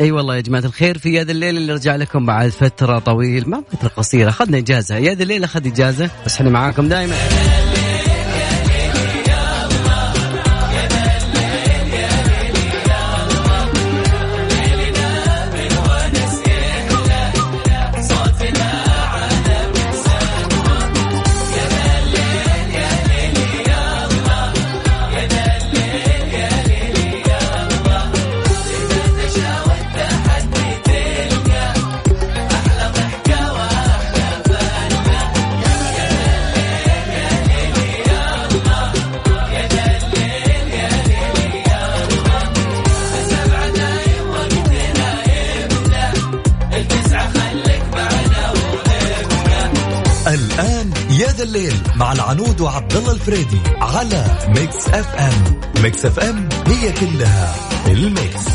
أي والله يا جماعة الخير في هذا الليل اللي رجع لكم بعد فترة طويل ما فترة قصيرة اخذنا إجازة. هذا الليل أخذ إجازة. بس إحنا معاكم دائما مع العنود وعبد الله الفريدي على Mix FM. Mix FM هي كلها ال mix.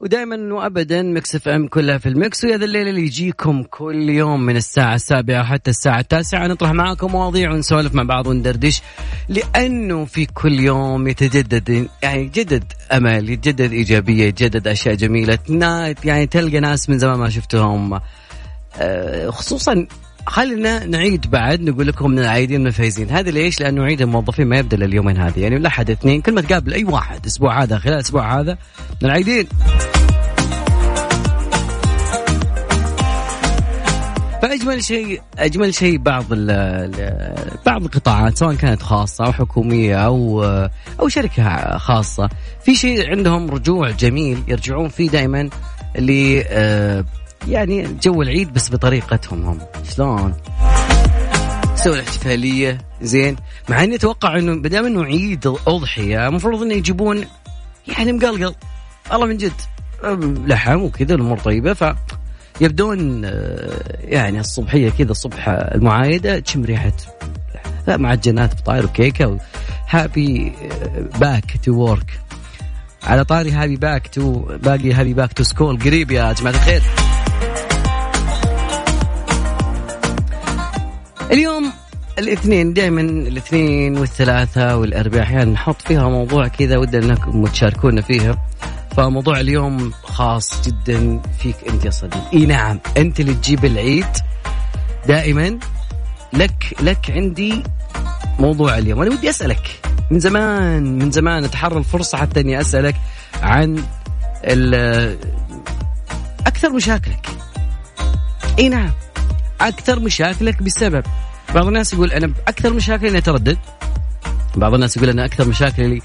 ودائما وابدا Mix FM كلها في ال mix. ويا ذا الليل اللي يجيكم كل يوم من الساعة السابعة حتى الساعة التاسعة. نطرح معاكم مواضيع ونسولف مع بعض وندردش لأنه في كل يوم يتجدد يعني يتجدد أمل يتجدد إيجابية يتجدد أشياء جميلة. يعني تلقى ناس من زمان ما شفتهم. آه، خصوصا خلينا نعيد بعد نقول لكم من العايدين من الفايزين. هذا ليش؟ لأنه عيد الموظفين ما يبدأ اليومين هذه. يعني الأحد اثنين كل ما تقابل أي واحد الأسبوع هذا خلال الأسبوع هذا من العايدين. فأجمل شيء أجمل شيء بعض بعض القطاعات سواء كانت خاصة أو حكومية أو أو شركة خاصة في شيء عندهم رجوع جميل يرجعون فيه دائما ل يعني جو العيد بس بطريقتهم هم. شلون؟ سووا الاحتفاليه زين. مع إني أتوقع إنه ما دام إنه عيد اضحيه المفروض إنه يجيبون يعني مقلقل. والله من جد لحم وكذا الأمور طيبة ف يبدون آه، يعني الصبحية كذا الصبح المعايدة تشم ريحة؟ معجنات فطاير وكيكة هابي back to work على طاري happy back to باقي happy back to school قريب يا جماعة الخير. اليوم الاثنين دائما الاثنين والثلاثة والأربعاء أحيانا نحط فيها موضوع كذا ودنا أنكم تشاركونا فيها. فموضوع اليوم خاص جدا فيك أنت يا صديقي إي نعم أنت اللي تجيب العيد. دائما لك لك عندي موضوع اليوم. أنا ودي أسألك من زمان من زمان أتحرى الفرصة حتى أني أسألك عن أكثر مشاكلك. إي نعم. أكثر مشاكلك بسبب. بعض الناس يقول أنا أكثر مشاكلي إني أتردد. بعض الناس يقول أنا أكثر مشاكلي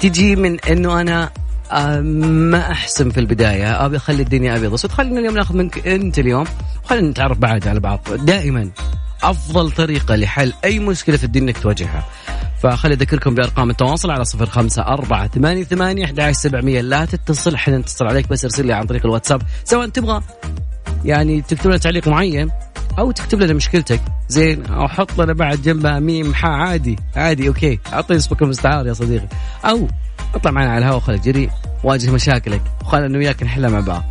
تجي من إنه أنا آه، ما أحسن في البداية أبي أخلي الدنيا أبيض اسود خلينا اليوم ناخذ منك أنت اليوم. وخلينا نتعرف بعد على بعض. دائما أفضل طريقة لحل أي مشكلة في الدنيا إنك تواجهها. فخلي أذكركم بأرقام التواصل على صفر خمسة أربعة ثمانية ثمانية أحد سبعمية. لا تتصل إحنا نتصل عليك بس ارسل لي عن طريق الواتساب. سواء تبغى يعني تكتب لنا تعليق معين أو تكتب لنا مشكلتك. زين أو حط لنا بعد جنبها ميم حا عادي. عادي okay. اعطيني اسمك المستعار يا صديقي. أو اطلع معنا على الهواء خليك جري واجه مشاكلك. وخلنا أنا وياك نحلها مع بعض.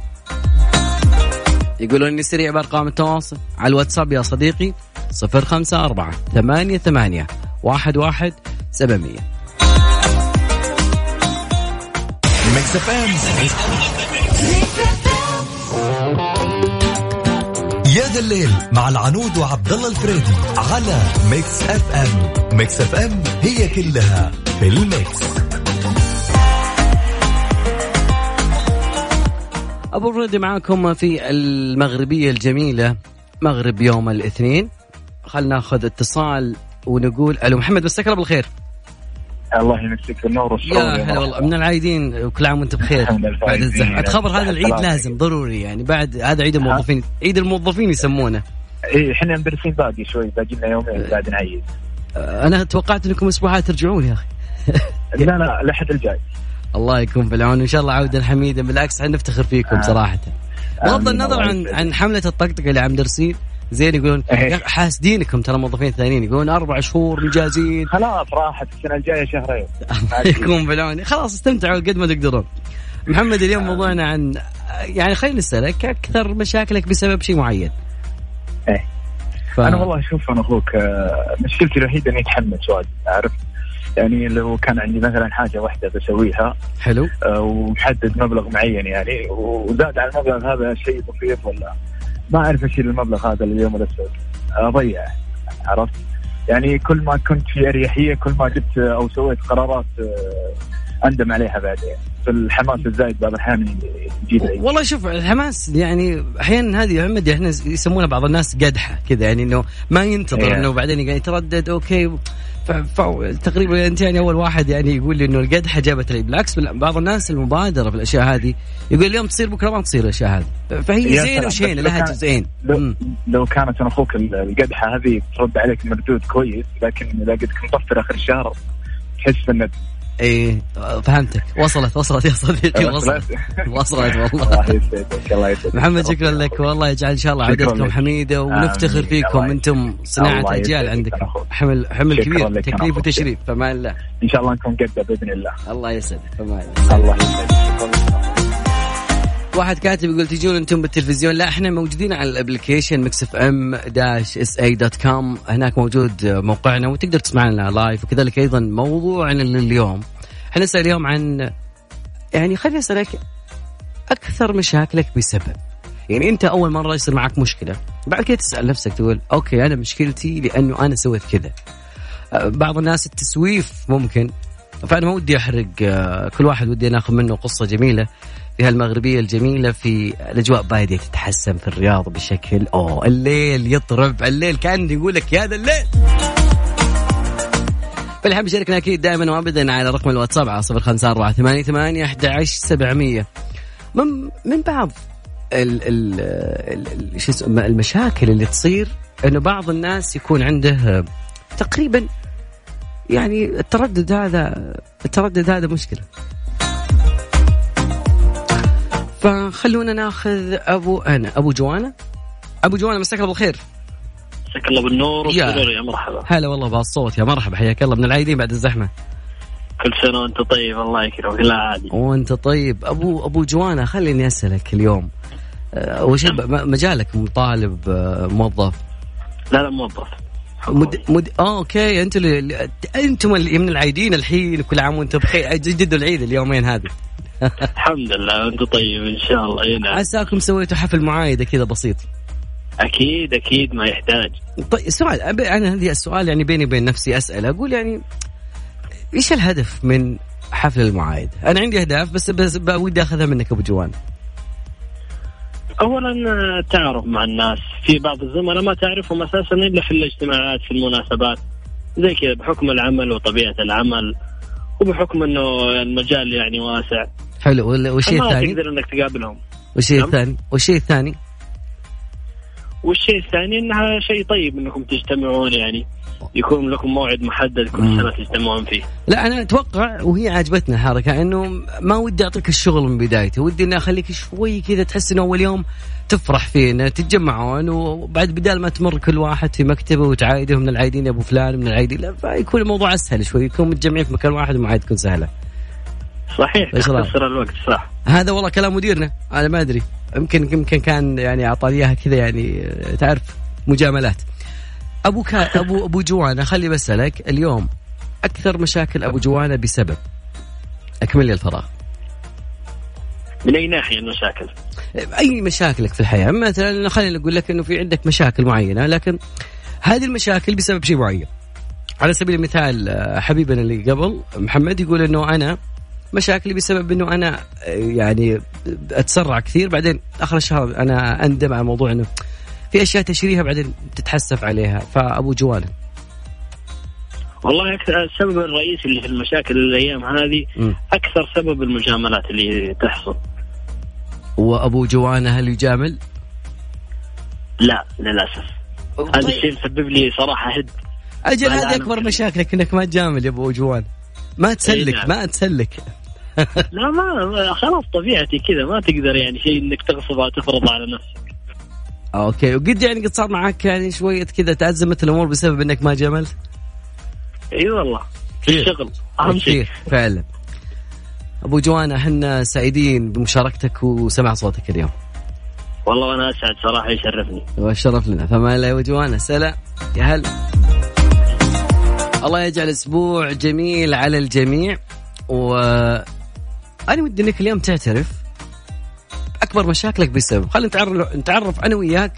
يقولون إني سريع بأرقام التواصل. على الواتساب يا صديقي صفر خمسة أربعة ثمانية ثمانية واحد واحد سبعمية. ميكس اف ام يا ذا الليل مع العنود وعبد الله الفريدي على Mix FM. Mix FM هي كلها في ال mix. أبو الفريدي معاكم في المغربية الجميلة مغرب يوم الاثنين. خلنا ناخذ اتصال ونقول ألو محمد مساك الله بالخير. الله يمسك بالنور والسرور يا هلا والله. من العايدين وكل عام وانت بخير. بعد الزحمة. خبر هذا العيد لازم ضروري يعني. بعد هذا عيد الموظفين عيد الموظفين يسمونه. اي إحنا مدرسين باقي شوي. باقي لنا يومين بعد نعيد أنا توقعت إنكم أسبوعات ترجعون يا أخي. لا لا لحد الجاي. الله يكون في العون ان شاء الله عودا حميدا بالعكس نفتخر فيكم صراحة. بغض النظر عن عن حملة الطقطقة اللي عم درسين زين يقولون إيه. حاسدينكم ترى الموظفين الثانيين يقولون أربع شهور مجازين. خلاص راحت. السنة الجاية شهرين. يكون بالعون خلاص استمتعوا قد ما تقدرون. محمد اليوم آه. موضوعنا عن يعني خلينا نسالك أكثر مشاكلك بسبب شيء معين؟ إيه. ف... أنا والله شوف أنا أخوك آه، مشكلتي الوحيدة إني أتحمس واجد عارف يعني لو كان عندي مثلا حاجة واحدة بسويها حلو. آه، ومحدد مبلغ معين يعني وزاد على المبلغ هذا شيء بسيط ولا ما أعرف اشيل المبلغ هذا اليوم الاسود اضيعه عرفت؟ يعني كل ما كنت في أريحية كل ما جبت أو سويت قرارات آه، أندم عليها بعدين الحماس الزايد بعض الأحيان يجيب والله شوف الحماس يعني أحيانا هذه يا محمد إحنا يسمونها بعض الناس قدحة كذا يعني إنه ما ينتظر إيه. إنه بعدين يتردد أوكي ف- ف- تقريبا انت يعني أول واحد يعني يقول لي إنه القدحة جابت لي بالعكس بال- بعض الناس المبادرة في الأشياء هذه يقول اليوم تصير بكرة ما تصير الأشياء هذه. فهي بس لو لها جزئين. لو. لو كانت أنا أخوك القدحة هذه ترد عليك مردود كويس لكن إذا قد كنت مطفر آخر الشهر تحس ان إيه فهمتك. وصلت وصلت يا صديقي وصلت. وصلت والله. الله يسعدك الله يسعدك. محمد شكرا. لك. والله يجعل إن شاء الله عودتكم. حميدة ونفتخر. فيكم. أنتم صناعة أجيال يسعدك عندك. أنا أخوك. حمل حمل كبير. تكليف. وتشريف. فمان الله إن شاء الله نكون قده بإذن الله. الله يسعدك. فمان الله الله يسعدك. واحد كاتب يقول تجون أنتم بالتلفزيون. لا إحنا موجودين على ال application Mix FM dash SA dot com هناك موجود موقعنا وتقدر تسمعنا live وكذلك أيضا موضوعنا لليوم. إحنا نسأل اليوم عن يعني خليني أسألك أكثر مشاكلك بسبب. يعني أنت أول مرة يصير معك مشكلة بعد كده تسأل نفسك تقول okay أنا مشكلتي لأنه أنا سويت كذا. أه، بعض الناس التسويف ممكن فأنا ما ودي أحرق أه، كل واحد ودي ناخذ منه قصة جميلة. في هالمغربيه الجميلة في الأجواء باديه تتحسن في الرياض بشكل اوه الليل يطرب. الليل كان يقول لك يا ذا الليل. فاللي حاب يشاركنا أكيد دائما وابدا على رقم الواتساب على صفر خمسة أربعة ثمانية ثمانية أحد سبعمية. من من بعض ال ال ال شو اسمه المشاكل اللي تصير إنه بعض الناس يكون عنده تقريبا يعني التردد هذا التردد هذا مشكلة. فخلونا ناخذ أبو أنا. أبو جوانا. أبو جوانا مساك الله بالخير. مساك الله بالنور يا. والسرور يا مرحبا. هلا والله بهالصوت يا مرحبا حياك الله. من العايدين بعد الزحمة. كل سنة وأنت طيب الله يكرمك. لا عادي. وأنت طيب. أبو أبو جوانا خليني أسألك اليوم. آه، اول شيء ب- مجالك؟ طالب آه، موظف. لا لا موظف. مد... مد... آه أوكي. أنتم اللي... أنتم اللي من العايدين الحين كل عام وأنتم بخير. جددوا العيد اليومين هذه. الحمد لله وانت طيب إن شاء الله. اي نعم. عساكم سويتوا حفل معايدة كذا بسيط. أكيد أكيد ما يحتاج. طيب سؤال أنا هذه السؤال يعني بيني وبين نفسي أسأل أقول يعني إيش الهدف من حفل المعايد؟ أنا عندي أهداف بس بس ودي أخذها منك أبو جوان. اولا التعارف مع الناس. في بعض الزملاء ما تعرفهم أساسا إلا في الاجتماعات في المناسبات. زي كذا بحكم العمل وطبيعة العمل وبحكم إنه المجال يعني واسع. حلو. وال- والشيء ما الثاني تقدر إنك تقابلهم. والشيء نعم. الثاني والشيء الثاني والشيء الثاني إنها شيء طيب إنكم تجتمعون يعني يكون لكم موعد محدد كل. سنة تجتمعون فيه. لا أنا أتوقع وهي عجبتنا الحركه إنه ما ودي أعطيك الشغل من بدايته ودي اني أخليك شوي كذا تحس إنه أول يوم تفرح فيه انه تتجمعون وبعد بدال ما تمر كل واحد في مكتبه وتعايده من العايدين يا أبو فلان من العايدين لا فيكون الموضوع أسهل شوي يكون متجمعين في مكان واحد ومعايد تكون سهلة. صحيح؟ تختصر الوقت صح. هذا والله كلام مديرنا أنا ما أدري. يمكن يمكن كان يعني اعطاني إياها كذا يعني تعرف مجاملات. أبو كا ابو أبو جوانا خلي بسالك اليوم أكثر مشاكل أبو جوانا بسبب. أكمل لي الفراغ. من أي ناحية المشاكل؟ أي مشاكلك في الحياة؟ مثلا خلينا نقول لك إنه في عندك مشاكل معينة لكن هذه المشاكل بسبب شيء معين. على سبيل المثال آه، حبيبنا اللي قبل محمد يقول إنه أنا مشاكلي بسبب إنه أنا يعني أتسرع كثير بعدين آخر الشهر أنا أندم على موضوع إنه في أشياء تشريها بعدين تتحسف عليها فأبو جوانا والله السبب الرئيسي اللي في المشاكل الأيام هذه. أكثر سبب المجاملات اللي تحصل وأبو جوانا هل يجامل؟ لا للأسف هذا طيب. الشيء مسبب لي صراحة هد أجل هذه أكبر. مشاكلك إنك ما تجامل يا أبو جوان ما تسلك نعم. ما تسلك لا ما خلاص طبيعتي كذا ما تقدر يعني شيء إنك تغصب أو تفرض على نفسك. أوكي وقد يعني قد صار معك يعني شوية كذا تازمت الأمور بسبب إنك ما جاملت؟ إي والله في. الشغل أهم شيء. فعلا. أبو جوانا إحنا سعيدين بمشاركتك وسمع صوتك اليوم. والله وأنا أسعد صراحة يشرفني. والشرف لنا. فما لا يا أبو جوانا سلام يا هلا. الله يجعل أسبوع جميل على الجميع و أنا ودي إنك اليوم تعترف اكبر مشاكلك بسبب خلينا نتعرف نتعرف أنا وياك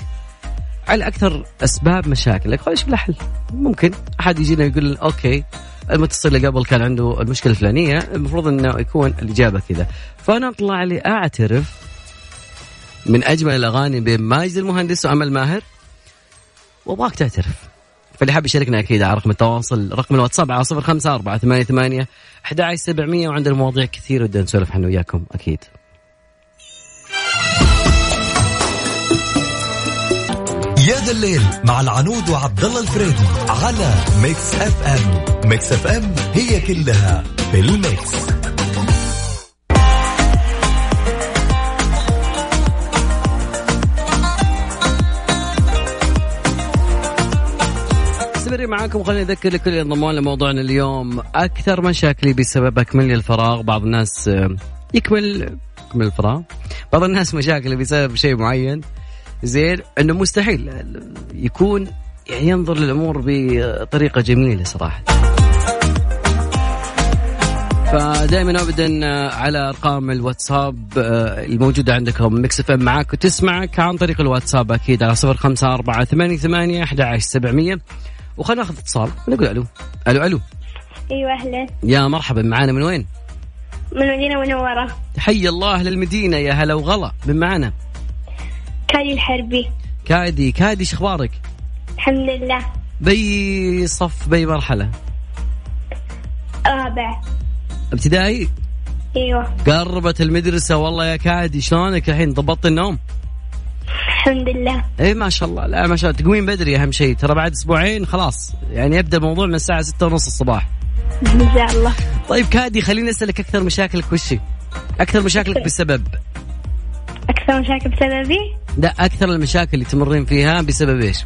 على أكثر أسباب مشاكلك. خلينا نشوف لها حل. ممكن أحد يجينا يقول أوكي المتصل اللي قبل كان عنده المشكلة الفلانية المفروض إنه يكون الإجابة كذا. فأنا أطلع لي أعترف من أجمل الأغاني بين ماجد المهندس وأمل ماهر وأبغاك تعترف. فاللي حاب يشاركنا أكيد على رقم التواصل رقم الواتساب على صفر خمسة أربعة ثمانية ثمانية أحد سبعمية وعندنا مواضيع كثير ودنا نسولف عنه وياكم أكيد. يا ذا الليل مع العنود وعبد الله الفريدي على Mix FM. Mix FM هي كلها في الميكس. مستمرين معاكم. خليني أذكر لكل اللي انضموا لموضوعنا اليوم. أكثر مشاكلي بسبب اكمل الفراغ. بعض الناس آه، يكمل يكمل الفراغ. بعض الناس مشاكله بسبب شيء معين. زين إنه مستحيل آه، يكون يعني ينظر للأمور بطريقة جميلة صراحة. فدائما ابدا آه، على أرقام الواتساب الموجودة عندكم Mix FM معاك وتسمعك عن طريق الواتساب أكيد على 05 4 8 8 11 700 وخلينا ناخذ اتصال ونقول ألو ألو ألو أيوه أهلا يا مرحبا معانا من وين؟ من المدينة منورة حي الله للمدينة يا هلا وغلا من معانا؟ كادي الحربي كادي كادي إيش أخبارك؟ الحمد لله بي صف بي مرحلة؟ رابع ابتدائي؟ أيوه قربت المدرسة والله يا كادي شلونك الحين ضبطت النوم؟ الحمد لله. اي ما شاء الله. لا ما شاء الله. تقومين بدري أهم شيء. ترى بعد أسبوعين خلاص. يعني يبدأ الموضوع من الساعة ستة ونص الصباح. إن شاء الله. طيب كادي خليني أسألك أكثر مشاكلك. وش؟ أكثر مشاكلك بسبب؟ أكثر مشاكل بسببي؟ لا أكثر المشاكل اللي تمرين فيها بسبب إيش؟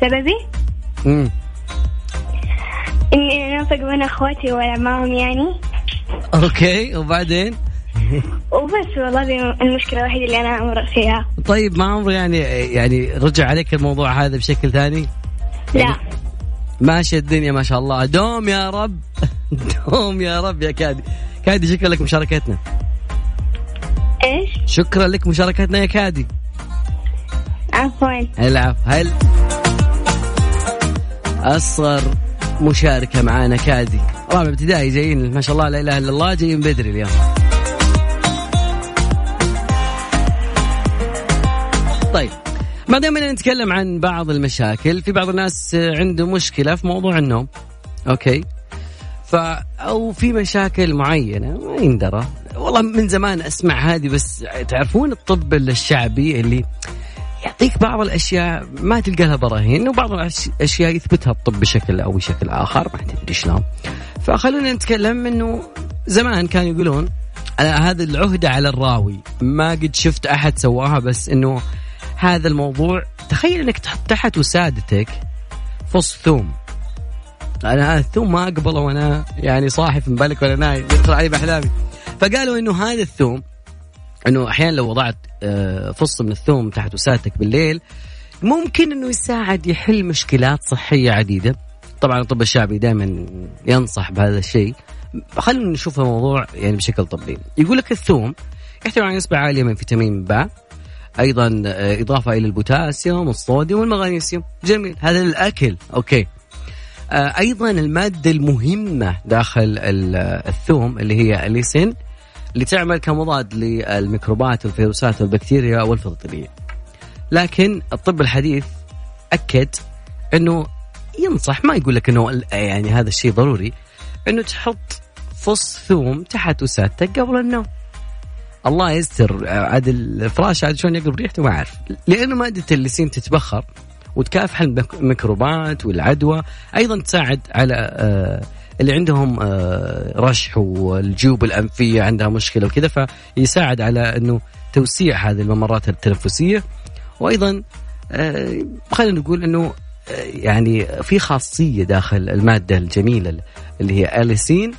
سببي امم إني انافق بين أخواتي واعمامهم يعني. أوكي وبعدين؟ وبس والله دي المشكلة الوحيدة اللي أنا أمر فيها. طيب ما عمره يعني يعني رجع عليك الموضوع هذا بشكل ثاني؟ لا. ماشي الدنيا ما شاء الله. دوم يا رب. دوم يا رب يا كادي. كادي شكرا لك مشاركتنا. إيش؟ شكرا لك مشاركتنا يا كادي. عفوا. العب هل أصغر مشاركة معانا كادي؟ رابع ابتدائي جايين. ما شاء الله لا إله إلا الله جايين بدري اليوم. طيب ما إننا نتكلم عن بعض المشاكل. في بعض الناس عنده مشكلة في موضوع النوم. أوكي؟ ف أو في مشاكل معينة ما يندرى. والله من زمان أسمع هذه بس تعرفون الطب الشعبي اللي يعطيك بعض الأشياء ما تلقى لها براهين وبعض الأشياء يثبتها الطب بشكل أو بشكل آخر ما تدري شلون. فخلونا نتكلم إنه زمان كانوا يقولون أنا هذا العهدة على الراوي. ما قد شفت أحد سواها بس أنه هذا الموضوع. تخيل أنك تحط تحت وسادتك فص ثوم. هذا الثوم ما أقبله وأنا يعني صاحي في بالك ولا نايم يدخل علي بأحلامي. فقالوا أنه هذا الثوم أنه أحيانا لو وضعت آه، فص من الثوم تحت وسادتك بالليل ممكن أنه يساعد يحل مشكلات صحية عديدة. طبعا الطب الشعبي دائما ينصح بهذا الشيء. خلينا نشوف الموضوع يعني بشكل طبي يقول لك الثوم يحتوي على نسبة عالية من فيتامين ب أيضا آه، إضافة إلى البوتاسيوم والصوديوم والمغنيسيوم جميل. هذا الأكل. okay. آه، أيضا المادة المهمة داخل ال- الثوم اللي هي الأليسين اللي تعمل كمضاد للميكروبات والفيروسات والبكتيريا والفطريه لكن الطب الحديث أكد إنه ينصح ما يقول لك إنه يعني هذا الشيء ضروري إنه تحط فص ثوم تحت وسادتك قبل النوم. الله يستر عاد الفراش عاد شلون يقلب ريحته ما أعرف. لأنه ماده الأليسين تتبخر وتكافح الميك- الميكروبات والعدوى. أيضا تساعد على آه، اللي عندهم آه، رشح والجيوب الأنفية عندها مشكلة وكذا فيساعد على إنه توسيع هذه الممرات التنفسية. وأيضا آه، خلينا نقول إنه يعني في خاصية داخل المادة الجميلة اللي هي آليسين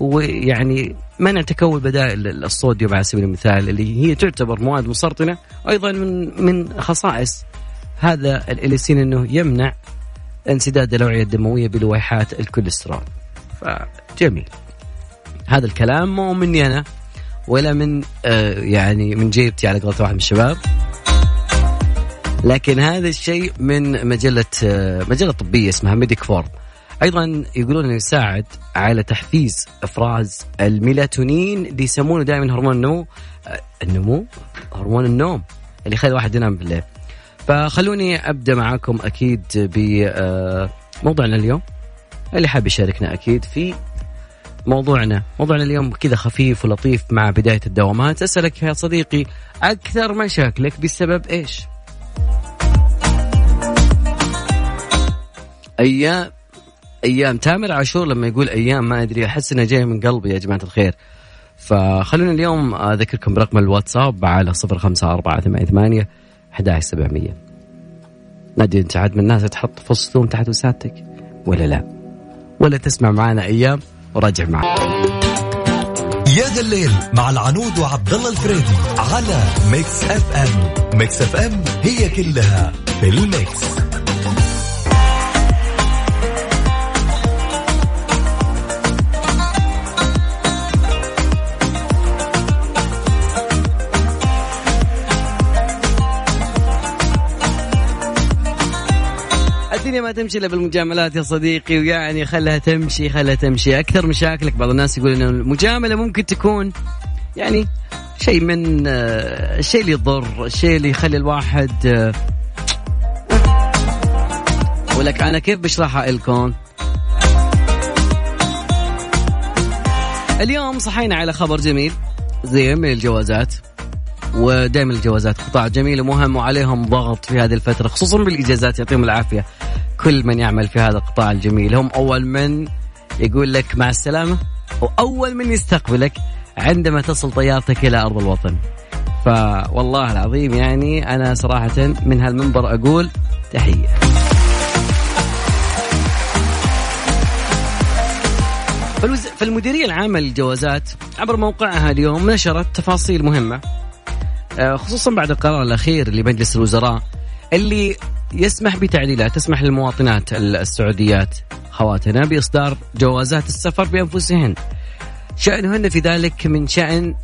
ويعني منع تكون بدائل الصوديوم على سبيل المثال اللي هي تعتبر مواد مسرطنة وأيضا من من خصائص. هذا الإليسين إنه يمنع انسداد الأوعية الدموية بلويحات الكوليسترول. فجميل. هذا الكلام مو مني أنا ولا من آه يعني من جيبتي على قولة واحد من الشباب. لكن هذا الشيء من مجلة آه مجلة طبية اسمها Medic Forum أيضا يقولون إنه يساعد على تحفيز أفراز الميلاتونين اللي يسمونه دائما هرمون النمو آه، النمو هرمون النوم اللي يخلي الواحد ينام بالليل. فخلوني أبدأ معاكم أكيد بموضوعنا اليوم. اللي حاب يشاركنا أكيد في موضوعنا. موضوعنا اليوم كذا خفيف ولطيف مع بداية الدوامات. أسألك يا صديقي أكثر مشاكلك بسبب إيش؟ أيام أيام. تامر عاشور لما يقول أيام ما أدري أحس انها جاية من قلبي يا جماعة الخير. فخلونا اليوم أذكركم برقم الواتساب على صفر خمسة أربعة ثمانية ثمانية أحد سبعمية. نادي أنت عاد من الناس تحط فستون تحت وسادتك ولا لا؟ ولا تسمع معنا أيام وراجع معك يا ذا الليل مع العنود وعبد الله الفريدي على Mix FM Mix FM هي كلها في ال mix. الدنيا ما تمشي إلا بالمجاملات يا صديقي ويعني خلها تمشي خلها تمشي. أكثر مشاكلك بعض الناس يقول ان المجاملة ممكن تكون يعني شيء من آه، الشيء اللي يضر الشيء اللي يخلي الواحد آه، ولك أنا كيف بشرحها لكم؟ اليوم صحينا على خبر جميل. زين من الجوازات. ودائما الجوازات قطاع جميل ومهم وعليهم ضغط في هذه الفترة خصوصا بالإجازات يعطيهم العافية. كل من يعمل في هذا القطاع الجميل. هم أول من يقول لك مع السلامة وأول من يستقبلك عندما تصل طيارتك إلى أرض الوطن. فوالله العظيم يعني أنا صراحة من هالمنبر أقول تحية. فالمديرية العامة للجوازات عبر موقعها اليوم نشرت تفاصيل مهمة آه، خصوصا بعد القرار الأخير لمجلس الوزراء اللي يسمح بتعديلات تسمح للمواطنات السعوديات خواتنا بإصدار جوازات السفر بأنفسهن. شأنهن في ذلك من شأن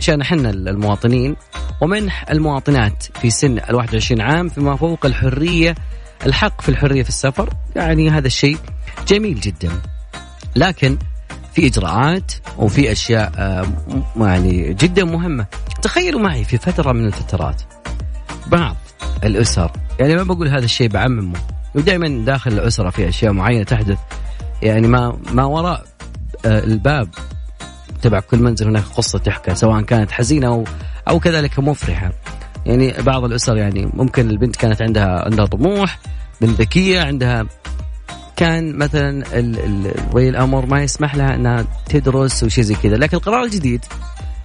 شأن حنا المواطنين ومنح المواطنات في سن ال 21 عام فيما فوق الحرية الحق في الحرية في السفر. يعني هذا الشيء جميل جدا. لكن في إجراءات وفي أشياء آه، يعني جدا مهمة. تخيلوا معي في فترة من الفترات بعض الأسر. يعني ما بقول هذا الشيء بعممه. ودائما داخل الأسرة في أشياء معينة تحدث. يعني ما ما وراء آه، الباب تبع كل منزل هناك قصة تحكى سواء كانت حزينة أو أو كذلك مفرحة. يعني بعض الأسر يعني ممكن البنت كانت عندها عندها طموح بنت ذكية عندها كان مثلا ولي الأمر ما يسمح لها إنها تدرس وشيء زي كذا. لكن القرار الجديد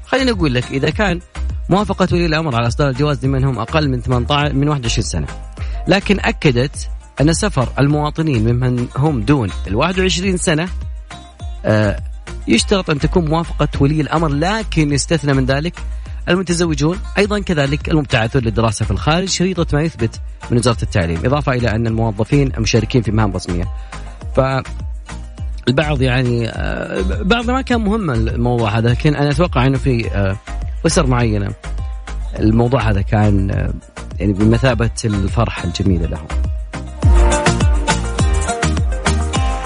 خليني أقول لك إذا كان موافقة ولي الأمر على إصدار الجواز لمن هم أقل من 18 من 21 سنة. لكن أكدت أن سفر المواطنين ممن هم دون ال 21 سنة آه، يشترط أن تكون موافقة ولي الأمر لكن يستثنى من ذلك المتزوجون أيضا كذلك المبتعثون للدراسة في الخارج شريطة ما يثبت من وزارة التعليم إضافة إلى أن الموظفين المشاركين في مهام رسمية. ف البعض يعني آه، بعض ما كان مهم الموضوع هذا لكن أنا أتوقع إنه في اسر معينة الموضوع هذا كان يعني بمثابة الفرحه الجميله لهم.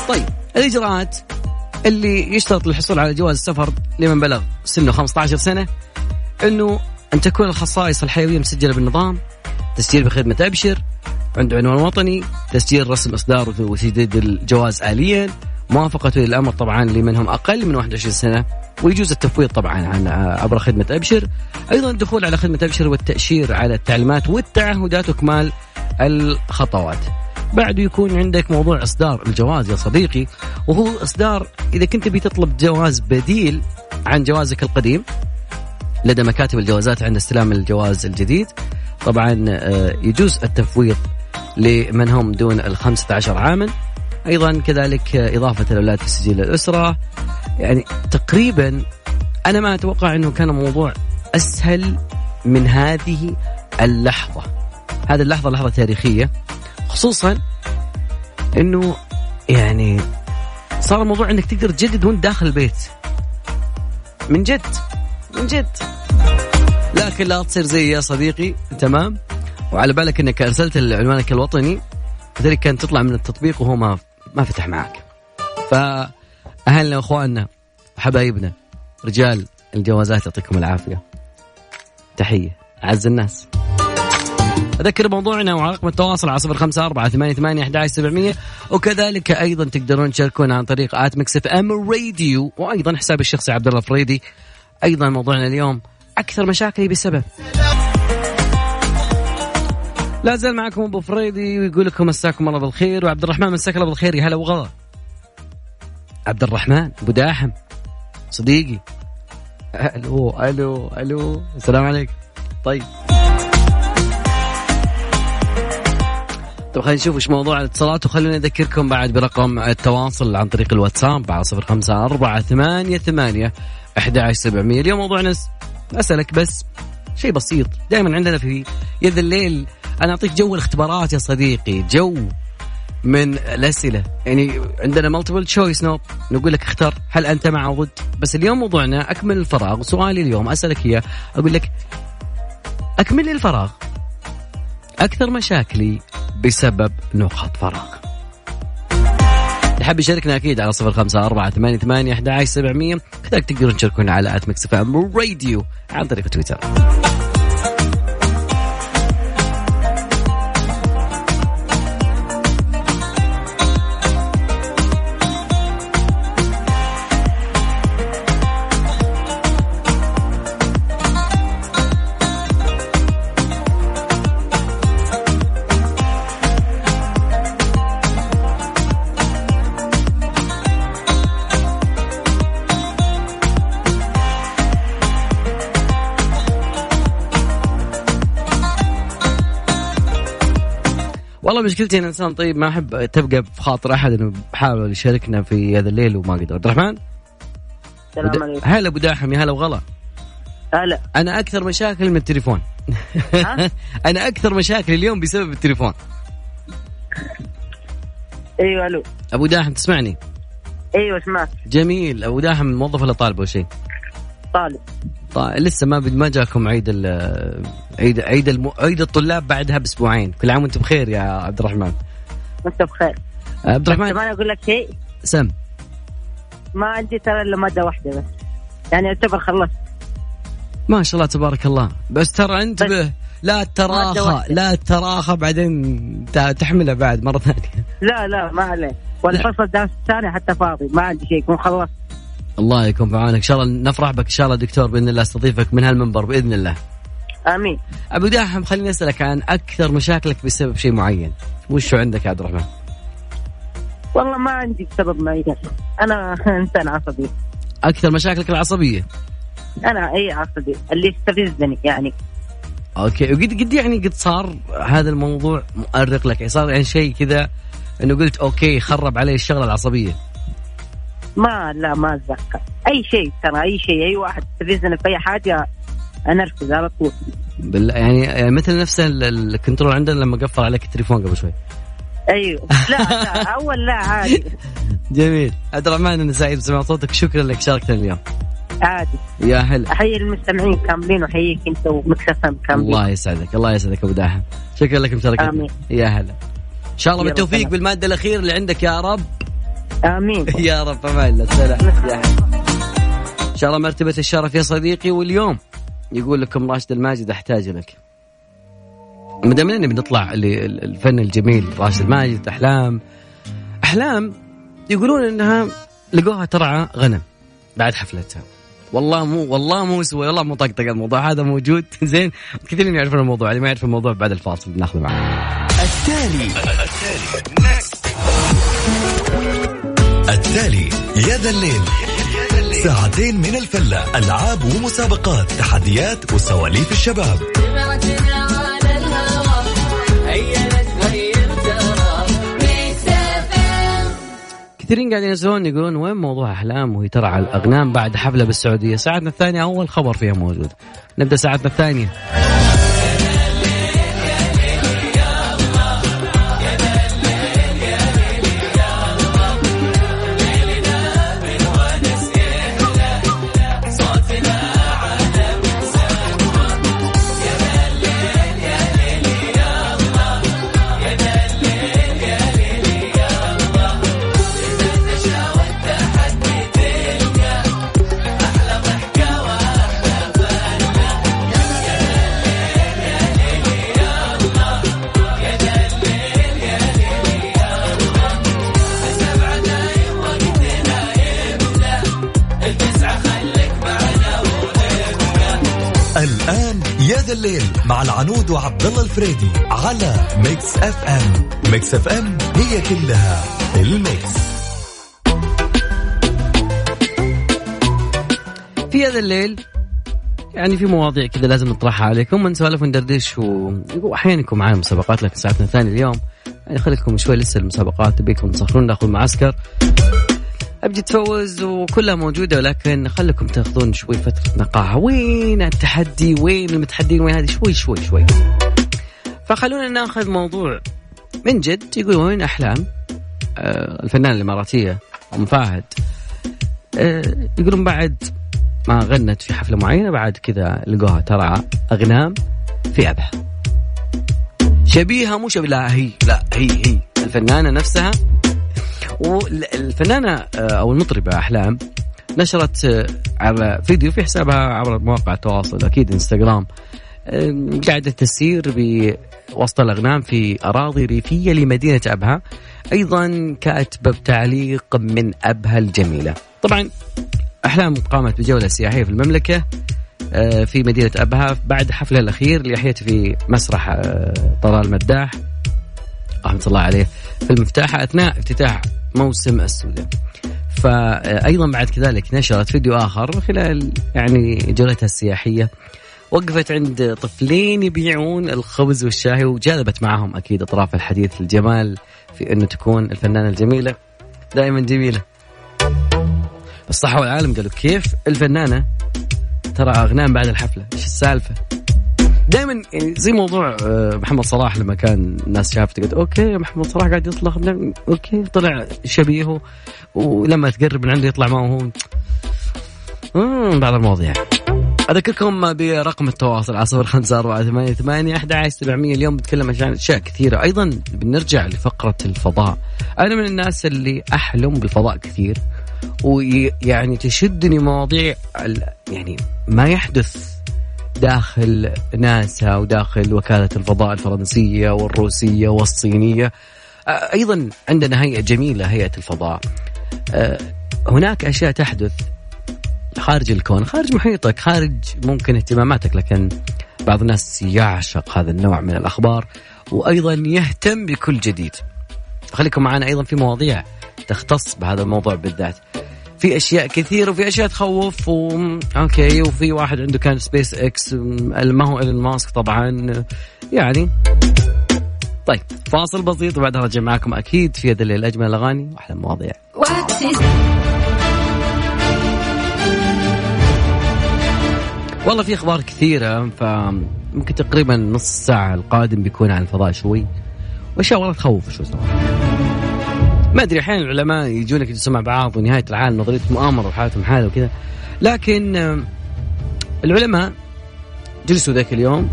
طيب الإجراءات اللي يشترط للحصول على جواز السفر لمن بلغ سنه 15 سنة إنه أن تكون الخصائص الحيوية مسجلة بالنظام تسجيل بخدمة أبشر عنده عنوان وطني تسجيل رسم إصدار وتجديد الجواز اليا موافقة ولي الأمر طبعا لمن هم أقل من 21 سنة ويجوز التفويض طبعا عن عبر خدمة أبشر. أيضا الدخول على خدمة أبشر والتأشير على التعليمات والتعهدات وكمال الخطوات. بعده يكون عندك موضوع إصدار الجواز يا صديقي وهو إصدار إذا كنت بتطلب جواز بديل عن جوازك القديم لدى مكاتب الجوازات عند استلام الجواز الجديد. طبعا آه، يجوز التفويض لمن هم دون ال 15 عاما. أيضا كذلك إضافة الاولاد في سجل الأسرة. يعني تقريبا أنا ما أتوقع إنه كان الموضوع أسهل من هذه اللحظة. هذه اللحظة لحظة تاريخية. خصوصا إنه يعني صار الموضوع إنك تقدر تجدد وأنت داخل البيت. من جد من جد. لكن لا تصير زي يا صديقي تمام؟ وعلى بالك إنك أرسلت عنوانك الوطني. لذلك كانت تطلع من التطبيق وهو ما ما فتح معك. فأهلنا وأخواننا وحبايبنا رجال الجوازات يعطيكم العافية. تحية أعز الناس. أذكر موضوعنا ورقم التواصل على صفر خمسة أربعة ثمانية ثمانية أحد سبعمية. وكذلك أيضا تقدرون تشاركون عن طريق at Mix FM Radio وأيضا حسابي الشخصي عبد الله فريدي أيضا موضوعنا اليوم أكثر مشاكلي بسبب. لا زال معكم أبو فريدي ويقول لكم مساكم الله بالخير. وعبد الرحمن مساك الله بالخير. يا هلا وغلا عبد الرحمن أبو داحم صديقي. ألو ألو ألو السلام عليكم. طيب. طيب خلينا نشوف إيش موضوع الاتصالات وخلونا اذكركم بعد برقم التواصل عن طريق الواتساب على صفر خمسة أربعة ثمانية ثمانية أحد عشر سبعمية. اليوم موضوعنا أسألك بس شيء بسيط. دائما عندنا في يا ذا الليل أنا أعطيك جو الاختبارات يا صديقي جو من الأسئلة. يعني عندنا multiple choice نوب نقول لك اختر هل أنت مع أو ضد. بس اليوم موضوعنا أكمل الفراغ. سؤالي اليوم أسألك إياه. أقول لك أكمل لي الفراغ. أكثر مشاكلي بسبب نقاط فراغ. حاب يشاركنا أكيد على صفر خمسة أربعة ثمانية ثمانية أحد سبعمية. كذلك تقدرون تشاركونا على at Mix Radio عن طريق تويتر. والله مشكلتي أنا انسان طيب ما أحب تبقى في خاطر أحد إنه بحاول يشاركنا في هذا الليل وما قدر. عبد الرحمن؟ السلام عليكم. هلا أبو داحم يا هلا وغلا. هلا. أنا أكثر مشاكل من التليفون. أنا أكثر مشاكل اليوم بسبب التليفون. أيوه ألو. أبو داحم تسمعني؟ أيوه سمعت جميل. أبو داحم موظف ولا طالب ولا شيء؟ طالب. طيب لسه ما ما جاكم عيد ال عيد عيد الم... عيد الطلاب بعدها بأسبوعين. كل عام وانت بخير يا عبد الرحمن. وانت بخير. عبد الرحمن. كمان أقول لك شيء. سم. ما عندي ترى إلا مادة واحدة بس. يعني اعتبر خلصت. ما شاء الله تبارك الله. بس ترى انتبه لا تراخى لا تراخى بعدين تحمله بعد مرة ثانية. لا لا ما عليه والفصل الدرس الثاني حتى فاضي. ما عندي شيء. يكون خلصت. الله يكون في عونك إن شاء الله نفرح بك إن شاء الله دكتور بإذن الله أستضيفك من هالمنبر بإذن الله. آمين. أبو داحم خليني أسألك عن أكثر مشاكلك بسبب شيء معين. وش عندك يا عبد الرحمن؟ والله ما عندي سبب معين. أنا إنسان عصبي. أكثر مشاكلك العصبية؟ أنا إي عصبي. اللي يستفزني يعني. okay. وقد قد يعني قد صار هذا الموضوع مؤرق لك؟ يعني صار يعني شيء كذا إنه قلت okay خرب علي الشغلة العصبية. ما لا ما أتذكر. أي شيء ترى أي شيء أي واحد يستفزني في أي حاجة انرفز على طول. بال يعني, يعني مثل نفس ال control عندنا لما قفل عليك التليفون قبل شوي. أيوه. لا لا أول لا عادي. جميل. عبد الرحمن أنا سعيد بسمع صوتك شكرا لك شاركتنا اليوم. عادي. يا هلا. أحيي المستمعين كاملين وأحييك أنت ومكسفهم كاملين. الله يسعدك الله يسعدك أبو داحم. شكرا لك مشاركتك آمين. يا هلا. إن شاء الله بالتوفيق بالمادة الأخيرة اللي عندك يا رب. آمين. يا رب أمان الله سلام. إن شاء الله مرتبة الشرف يا صديقي واليوم يقول لكم راشد الماجد أحتاج لك. ما دام إننا بنطلع الفن الجميل راشد الماجد أحلام. أحلام يقولون إنها لقوها ترعى غنم بعد حفلتها. والله مو والله مو سوى والله مو طقطق الموضوع هذا موجود. زين كثيرين يعرفون الموضوع اللي ما يعرف الموضوع بعد الفاصل بناخذه معنا التالي. التالي. يا ذا الليل. ساعتين من الفلة ألعاب ومسابقات تحديات وسواليف الشباب. كثيرين قاعدين يسألون يقولون وين موضوع أحلام وهي ترى على الأغنام بعد حفلة بالسعودية؟ ساعتنا الثانية أول خبر فيها موجود. نبدأ ساعتنا الثانية. الليل مع العنود وعبد الله الفريدي على Mix FM Mix FM هي كلها ال mix. في هذا الليل يعني في مواضيع كذا لازم نطرحها عليكم. ونسولف وندردش واحيانا يكون معانا مسابقات لكن ساعتنا الثانية اليوم يعني خليكم شوي لسه المسابقات تبيكم تصحرون ناخذ معسكر. أبجي تفوز وكلها موجودة ولكن خليكم تاخذون شوي فترة نقاهة. وين التحدي؟ وين المتحدين؟ وين هذه؟ شوي شوي شوي. فخلونا ناخذ موضوع من جد يقول وين أحلام؟ آه الفنانه الإماراتية أم فهد. آه يقولون بعد ما غنت في حفلة معينة بعد كذا لقوها ترى أغنام في أبها. شبيهة مو شبيه لا هي لا هي هي. الفنانة نفسها والفنانة آه، أو المطربة أحلام نشرت آه، على فيديو في حسابها عبر مواقع التواصل أكيد إنستغرام. آه، قاعدة تسير بوسط الأغنام في أراضي ريفية لمدينة أبها أيضا كاتبه بتعليق من أبها الجميلة. طبعا أحلام قامت بجولة سياحية في المملكة في مدينة أبها بعد حفلها الأخير اللي في مسرح طلال مداح. رحمة الله عليه. في المفتاحه أثناء افتتاح موسم السوداء. فايضا بعد كذلك نشرت فيديو آخر خلال يعني جولتها السياحية. وقفت عند طفلين يبيعون الخبز والشاي وجذبت معهم أكيد أطراف الحديث الجمال في أنه تكون الفنانة الجميلة. دائما جميلة. الصحة والعالم قالوا كيف الفنانة؟ ترى أغنام بعد الحفلة إيش السالفة؟ دائما يعني زي موضوع آه، محمد صلاح لما كان الناس شافته قلت okay محمد صلاح قاعد يطلق نعم، okay طلع شبيهه ولما تقرب من عنده يطلع معه هو. مم، بعض المواضيع. أذكركم برقم التواصل على صفر خمسة أربعة ثمانية ثمانية أحد سبعمية. اليوم بتكلم عن أشياء كثيرة. أيضا بنرجع لفقرة الفضاء. أنا من الناس اللي أحلم بالفضاء كثير ويعني تشدني مواضيع يعني ما يحدث داخل ناسا وداخل وكالة الفضاء الفرنسية والروسية والصينية. أيضا عندنا هيئة جميلة هيئة الفضاء. هناك أشياء تحدث خارج الكون خارج محيطك خارج ممكن اهتماماتك لكن بعض الناس يعشق هذا النوع من الأخبار وأيضا يهتم بكل جديد. خليكم معنا أيضا في مواضيع تختص بهذا الموضوع بالذات. في أشياء كثير وفي أشياء تخوف و... okay وفي واحد عنده كان سبيس إكس ما هو إيلون ماسك طبعا يعني. طيب فاصل بسيط وبعدها رجع معكم أكيد في هذا الليل. أجمل الأغاني وأحلى المواضيع. والله في أخبار كثيرة فممكن تقريبا نص ساعة القادم بيكون عن الفضاء شوي. واشياء والله تخوف شوي صراحة ما أدري أحيانا العلماء يجونك يجلسوا مع بعض ونهاية العالم نظرية مؤامرة وحالتهم حالة وكذا. لكن العلماء جلسوا ذاك اليوم.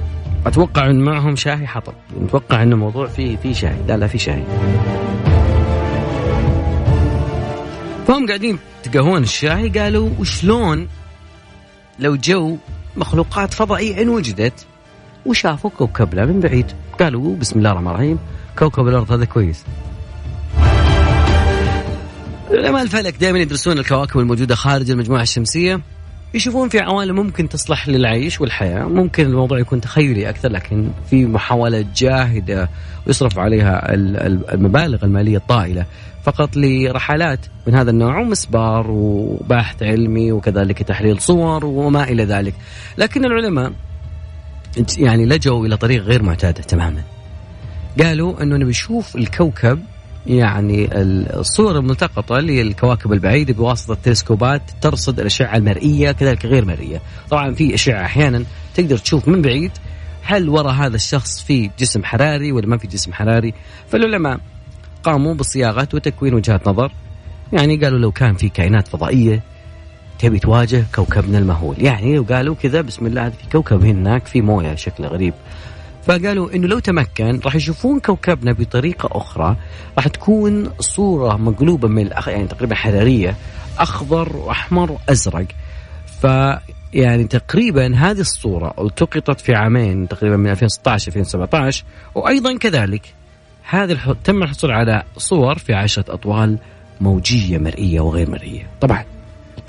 أتوقع إن معهم شاهي حطب. نتوقع إن الموضوع فيه فيه شاهي. لا لا في شاهي. فهم قاعدين يتقهون الشاهي. قالوا وشلون لو جو مخلوقات فضائية إن وجدت وشافوا كوكبنا من بعيد. قالوا بسم الله الرحمن الرحيم. كوكب الأرض هذا كويس. علماء الفلك دائما يدرسون الكواكب الموجودة خارج المجموعة الشمسية يشوفون في عوالم ممكن تصلح للعيش والحياة ممكن الموضوع يكون تخيلي أكثر لكن في محاولة جاهدة ويصرف عليها ال- ال- المبالغ المالية الطائلة فقط لرحلات من هذا النوع ومسبار وبحث علمي وكذلك تحليل صور وما إلى ذلك. لكن العلماء يعني لجوا إلى طريق غير معتادة تماما. قالوا أنه نبي نشوف الكوكب يعني الصور الملتقطة للكواكب البعيدة بواسطة التلسكوبات ترصد الأشعة المرئية كذلك غير مرئية. طبعا في أشعة أحيانا تقدر تشوف من بعيد هل وراء هذا الشخص في جسم حراري ولا ما في جسم حراري. فالعلماء قاموا بصياغة وتكوين وجهات نظر. يعني قالوا لو كان في كائنات فضائية تبي تواجه كوكبنا المهول. يعني لو قالوا كذا بسم الله في كوكب هناك في موية شكله غريب. فقالوا إنه لو تمكن راح يشوفون كوكبنا بطريقة أخرى راح تكون صورة مقلوبة من الأخ... يعني تقريبا حرارية أخضر وأحمر وأزرق. ف يعني تقريبا هذه الصورة التقطت في عامين تقريبا من 2016 2017 وأيضا كذلك. هذه الح... تم الحصول على صور في عشرة أطوال موجية مرئية وغير مرئية. طبعا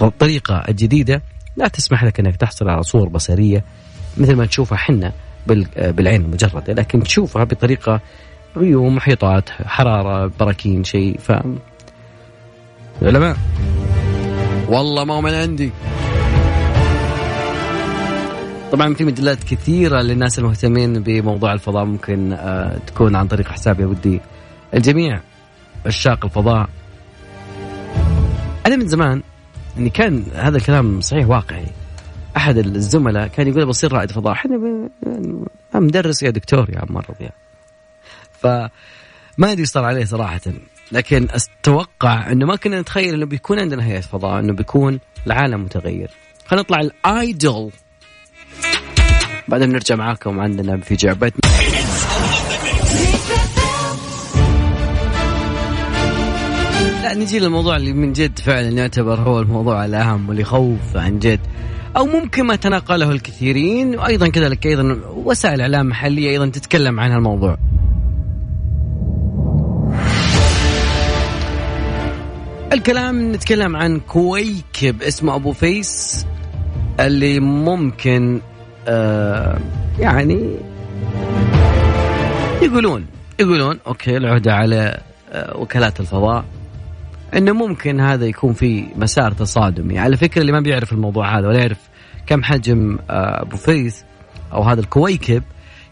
الطريقة الجديدة لا تسمح لك إنك تحصل على صور بصرية مثل ما تشوفها حنا. بالعين المجردة لكن تشوفها بطريقة غيوم محيطات حرارة براكين شيء ف العلماء والله ما هو من عندي. طبعا في مجلات كثيرة للناس المهتمين بموضوع الفضاء ممكن آه، تكون عن طريق حساب يا ودي الجميع عشاق الفضاء. أنا من زمان إني كان هذا الكلام صحيح واقعي. أحد الزملاء كان يقول بصير رائد فضاء. إحنا مدرس يا دكتور يا عم يا فما أدري صار عليه صراحة. لكن أتوقع إنه ما كنا نتخيل إنه بيكون عندنا هيئة فضاء إنه بيكون العالم متغير. خلينا نطلع الايدول بعدين نرجع معاكم عندنا في جعبتنا. لا نجي للموضوع اللي من جد فعلا يعتبر هو الموضوع الأهم واللي يخوف عن جد. أو ممكن ما تناقله الكثيرين. وأيضا كذلك أيضا وسائل إعلام محلية أيضا تتكلم عن هالموضوع. الكلام نتكلم عن كويكب اسمه أبوفيس اللي ممكن آه يعني يقولون يقولون okay العهدة على آه، وكالات الفضاء. إنه ممكن هذا يكون في مسار تصادمي. على فكرة اللي ما بيعرف الموضوع هذا ولا يعرف كم حجم آه، أبوفيس أو هذا الكويكب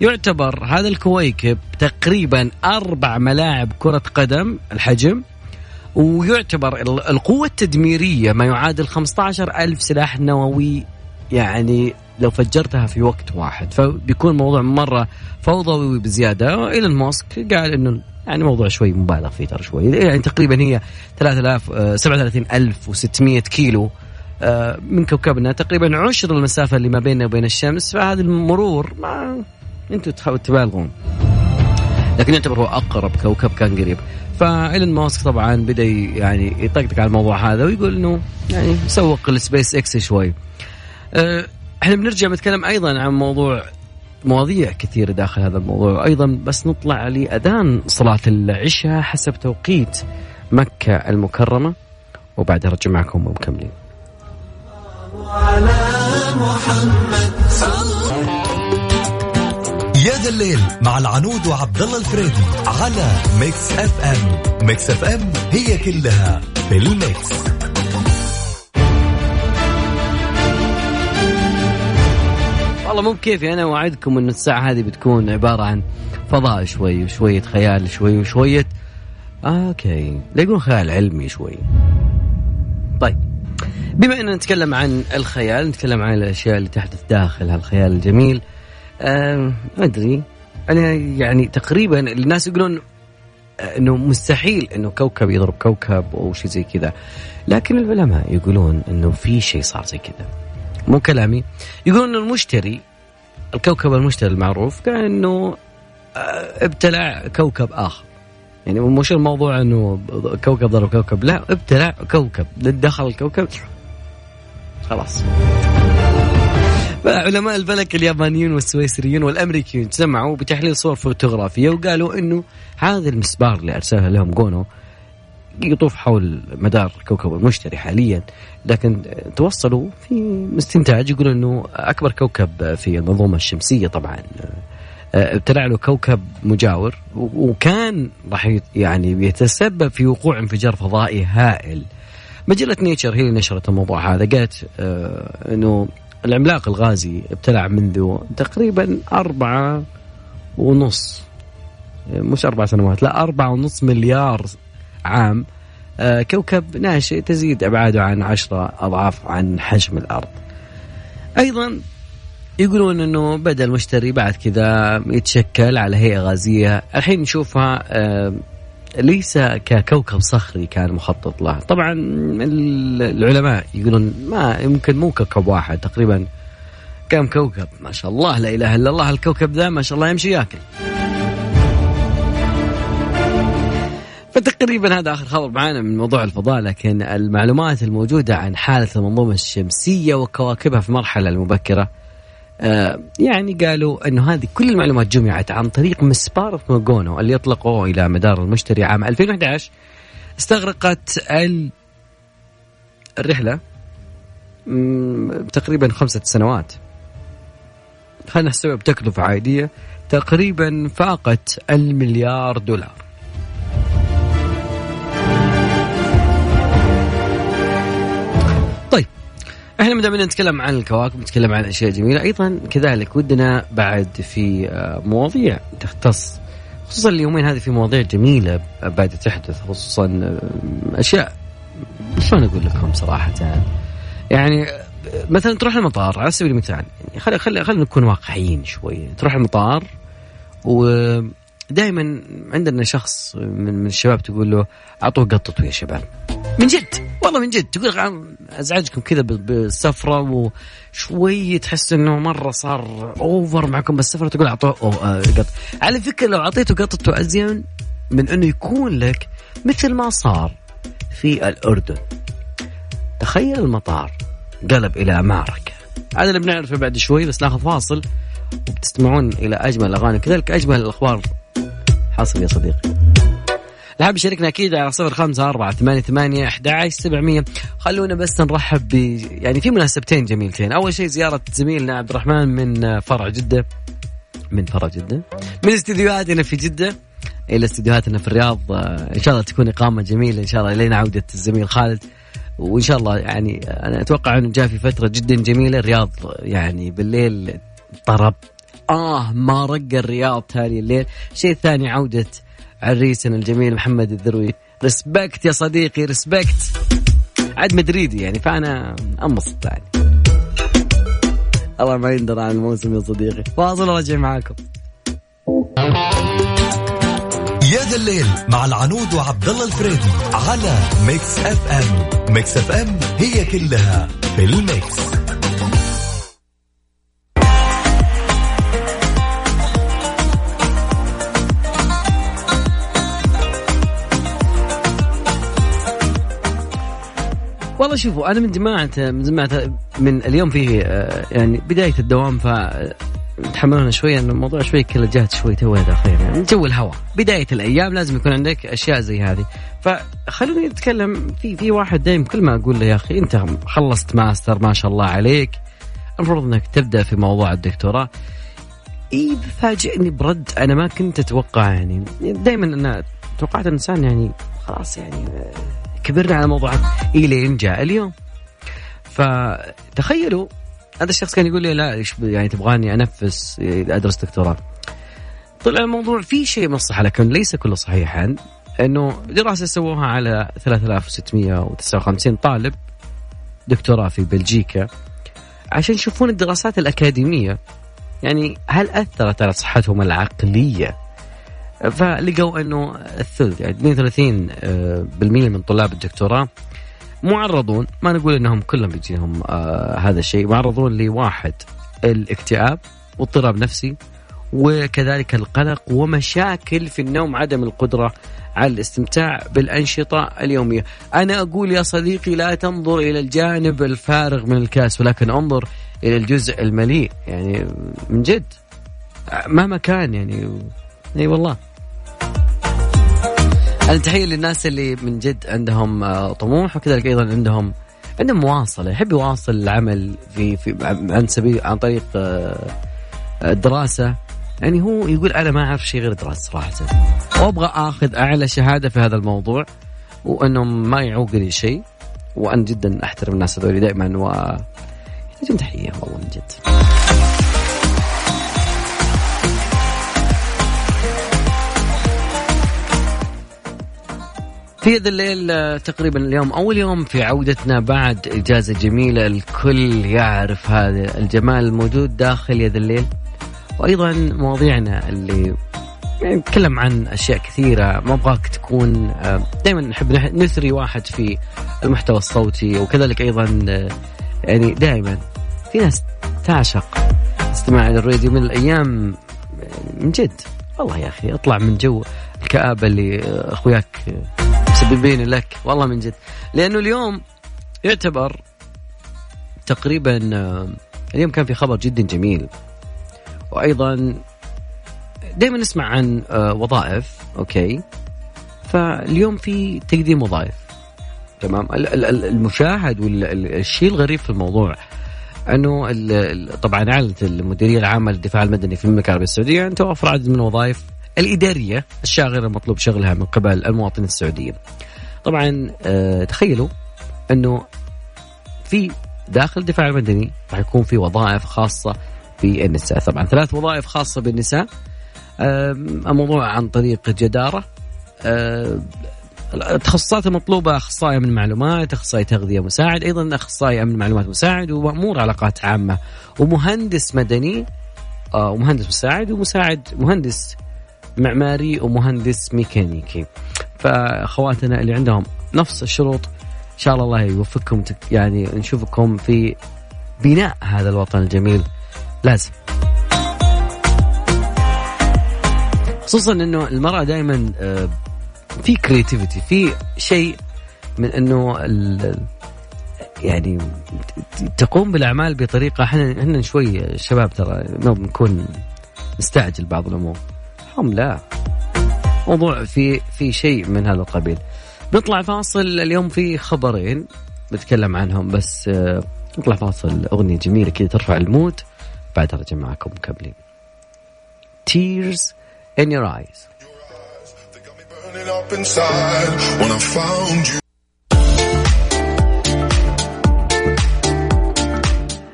يعتبر هذا الكويكب تقريبا أربع ملاعب كرة قدم الحجم ويعتبر ال- القوة التدميرية ما يعادل 15 ألف سلاح نووي يعني لو فجرتها في وقت واحد. فبيكون الموضوع مرة فوضوي بزيادة. إيلون ماسك قال إنه يعني موضوع شوي مبالغ فيه ترى شوي. يعني تقريبا هي 3000 آه، 37600 كيلو آه، من كوكبنا تقريبا عشر المسافة اللي ما بيننا وبين الشمس فهذا المرور ما أنتم تبالغون. لكن يعتبر هو أقرب كوكب كان قريب. فإيلون ماسك طبعا بدأ يعني يطقطق على الموضوع هذا ويقول إنه يعني سوق السبيس إكس شوي. أه، إحنا بنرجع نتكلم أيضا عن موضوع مواضيع كثيرة داخل هذا الموضوع. أيضا بس نطلع لأذان صلاة العشاء حسب توقيت مكة المكرمة وبعدها رجع معكم ومكملين. يا ذا الليل مع العنود وعبد الله الفريدي على Mix FM. Mix FM هي كلها في ال mix. والله مو بكيفي. أنا اوعدكم إن الساعة هذه بتكون عبارة عن فضاء شوي وشوية خيال شوي وشوية. okay. لا يقولون خيال علمي شوي. طيب. بما إننا نتكلم عن الخيال نتكلم عن الأشياء اللي تحدث داخل هالخيال الجميل آه ما أدري. أنا يعني تقريبا الناس يقولون آه، إنه مستحيل إنه كوكب يضرب كوكب أو شيء زي كذا. لكن العلماء يقولون إنه في شيء صار زي كذا. مو كلامي. يقولون انه المشتري الكوكب المشتري المعروف كان إنه آه، ابتلع كوكب آخر. يعني مش الموضوع إنه كوكب ضرب كوكب لا ابتلع كوكب. دخل الكوكب خلاص. علماء الفلك اليابانيون والسويسريون والامريكيون سمعوا بتحليل صور فوتوغرافية وقالوا إنه هذا المسبار اللي أرسلها لهم جونو يطوف حول مدار كوكب المشتري حاليا لكن توصلوا في استنتاج يقولوا إنه أكبر كوكب في المنظومة الشمسية طبعا آه، ابتلع له كوكب مجاور وكان راح يعني بيتسبب في وقوع انفجار فضائي هائل. مجلة نيتشر هي اللي نشرت الموضوع هذا قالت آه، إنه العملاق الغازي ابتلع منذ تقريبا أربعة ونص مش أربع سنوات لا أربعة ونص مليار عام آه، كوكب ناشئ تزيد أبعاده عن عشرة أضعاف عن حجم الأرض. أيضا يقولون أنه بدأ المشتري بعد كذا يتشكل على هيئة غازية الحين نشوفها آه، ليس ككوكب صخري كان مخطط له. طبعا ال- العلماء يقولون ما يمكن مو كوكب واحد تقريبا كم كوكب؟ ما شاء الله لا إله إلا الله الكوكب ذا ما شاء الله يمشي ياكل. فتقريبا هذا آخر خبر معنا من موضوع الفضاء لكن المعلومات الموجودة عن حالة المنظومة الشمسية وكواكبها في المرحله المبكرة آه، يعني قالوا إنه هذه كل المعلومات جمعت عن طريق مسبار موغونو اللي اطلقوه إلى مدار المشتري عام 2011 استغرقت ال- الرحلة تقريبا خمسة سنوات. خلينا نحسبها بتكلفة عادية تقريبا فاقت المليار دولار. طيب. إحنا دام نتكلم عن الكواكب نتكلم عن أشياء جميلة. أيضا كذلك ودنا بعد في آه، مواضيع تختص خصوصا اليومين هذه في مواضيع جميلة بعد تحدث خصوصا آه، أشياء شلون أقول لكم صراحة؟ يعني آه، مثلا تروح المطار على سبيل المثال يعني خلي خلي خلينا نكون واقعيين شوي. تروح المطار ودائما عندنا شخص من من الشباب تقول له أعطوه قطته يا شباب. من جد والله من جد تقول أزعجكم كذا بالسفرة وشوي تحس إنه مرة صار اوفر معكم بالسفرة تقول أعطوه آه، قط. على فكرة لو أعطيته قطته ازين من إنه يكون لك مثل ما صار في الأردن. تخيل المطار قلب إلى معركه هذا اللي بنعرفه بعد شوي بس ناخذ فاصل وبتستمعون إلى أجمل الاغاني كذلك أجمل الأخبار حاصل يا صديقي. اللي يشاركنا أكيد على صفر خمسة أربعة ثمانية ثمانية أحد سبعمية. خلونا بس نرحب ب يعني في مناسبتين جميلتين. أول شيء زيارة زميلنا عبد الرحمن من فرع جدة. من فرع جدة. من استديوهاتنا في جدة. إلى استديوهاتنا في الرياض. إن شاء الله تكون إقامة جميلة. إن شاء الله لين عودة الزميل خالد. وإن شاء الله يعني أنا أتوقع أنه جاء في فترة جدا جميلة. الرياض يعني بالليل طرب. آه ما رق الرياض تالي الليل. شيء ثاني عودة عريسنا الجميل محمد الذروي. ريسبكت يا صديقي ريسبكت عاد مدريدي يعني فأنا أنبسط يعني الله ما يندر عن الموسم يا صديقي. فاصل وراجع معاكم يا ذا الليل مع العنود وعبد الله الفريدي على Mix FM Mix FM هي كلها في ال mix والله شوفوا أنا من جماعة من جماعة من اليوم فيه آه، يعني بداية الدوام ف تحملونا شوي انه الموضوع شوي كله جات شوي توه داخلين. يعني جو الهواء بداية الأيام لازم يكون عندك أشياء زي هذه. فخلوني نتكلم في في واحد دايم كل ما أقول له يا أخي أنت خلصت ماستر ما شاء الله عليك. المفروض إنك تبدأ في موضوع الدكتوراه. إي فاجئني برد أنا ما كنت أتوقع يعني دائما أنا توقعت الإنسان يعني خلاص يعني كبرنا على موضوع إلين جاء اليوم. فتخيلوا هذا الشخص كان يقول لي لا يعني تبغاني أنفس أدرس دكتوراه. طلع الموضوع في شيء من الصحة لكن ليس كله صحيحا إنه دراسة سووها على 3659 طالب دكتوراه في بلجيكا عشان يشوفون الدراسات الأكاديمية. يعني هل أثرت على صحتهم العقلية؟ فلقوا إنه الثلث يعني 32% آه، من طلاب الدكتوراه معرضون ما نقول إنهم كلهم بيجيهم آه هذا الشيء معرضون لواحد الاكتئاب واضطراب نفسي وكذلك القلق ومشاكل في النوم عدم القدرة على الاستمتاع بالأنشطة اليومية. أنا أقول يا صديقي لا تنظر إلى الجانب الفارغ من الكاس ولكن انظر إلى الجزء المليء يعني من جد مهما كان يعني إي والله أنا تحيه للناس اللي من جد عندهم آه، طموح وكذلك أيضا عندهم عندهم مواصلة يحب يواصل العمل في في عن سبيل عن طريق الدراسة. آه، يعني هو يقول أنا ما أعرف شيء غير الدراسه صراحة. وأبغى آخذ أعلى شهادة في هذا الموضوع وانه ما يعوق لي شيء. وأنا جدا أحترم الناس هذول دائما و يحتاجون تحيه والله من جد. في هذا الليل آه، تقريبا اليوم أول يوم في عودتنا بعد إجازة جميلة الكل يعرف هذا الجمال الموجود داخل يد الليل. وأيضا مواضيعنا اللي نتكلم عن أشياء كثيرة ما أبغاك تكون آه، دائما نحب نثري واحد في المحتوى الصوتي وكذلك أيضا آه، يعني دائما في ناس تعشق استماع للراديو من الأيام من جد. والله يا أخي اطلع من جو الكآبة اللي أخوياك مسببين لك. والله من جد. لأنه اليوم يعتبر تقريبا آه، اليوم كان في خبر جدا جميل. وأيضا دائما نسمع عن آه، وظائف أوكي؟ فاليوم في تقديم وظائف. تمام؟ المشاهد والشيء الغريب في الموضوع أنه طبعا أعلنت المديرية العامة للدفاع المدني في المملكة العربية السعودية أن توفر عدد من الوظائف الإدارية الشاغرة المطلوب شغلها من قبل المواطنين السعوديين. طبعا آه تخيلوا إنه في داخل الدفاع المدني راح يكون في وظائف خاصة بالنساء، طبعا ثلاث وظائف خاصة بالنساء. الموضوع عن طريق جدارة آه التخصصات المطلوبة أخصائي أمن معلومات أخصائي تغذية مساعد أيضا أخصائي أمن معلومات مساعد ومأمور علاقات عامة ومهندس مدني آه، ومهندس مساعد ومساعد مهندس معماري ومهندس ميكانيكي. فأخواتنا اللي عندهم نفس الشروط إن شاء الله الله يوفقكم يعني نشوفكم في بناء هذا الوطن الجميل. لازم. خصوصا إنه المرأة دائما في كريتيفيتي في شيء من إنه يعني تقوم بالأعمال بطريقة إحنا إحنا شوي شباب ترى ما بنكون نستعجل بعض الأمور. هم لا. موضوع في في شيء من هذا القبيل نطلع فاصل. اليوم في خبرين بتكلم عنهم بس آه، نطلع فاصل. أغنية جميلة كذا ترفع ال mood. بعدها أرجع معكم مكملين. Tears in your eyes.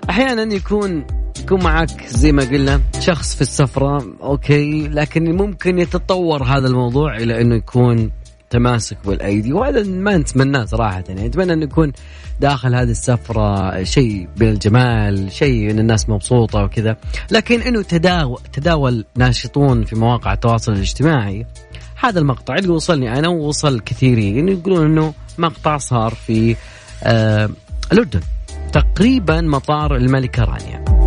أحيانا يكون يكون معك زي ما قلنا شخص في السفرة okay لكن ممكن يتطور هذا الموضوع إلى إنه يكون تماسك بالأيدي وهذا ما نتمناه صراحة يعني نتمنى إنه يكون داخل هذه السفرة شيء من الجمال شيء إن الناس مبسوطة وكذا. لكن إنه تداول, تداول ناشطون في مواقع التواصل الاجتماعي هذا المقطع اللي وصلني أنا ووصل كثيرين يقولون إنه مقطع صار في آه الاردن تقريبا مطار الملكة رانيا.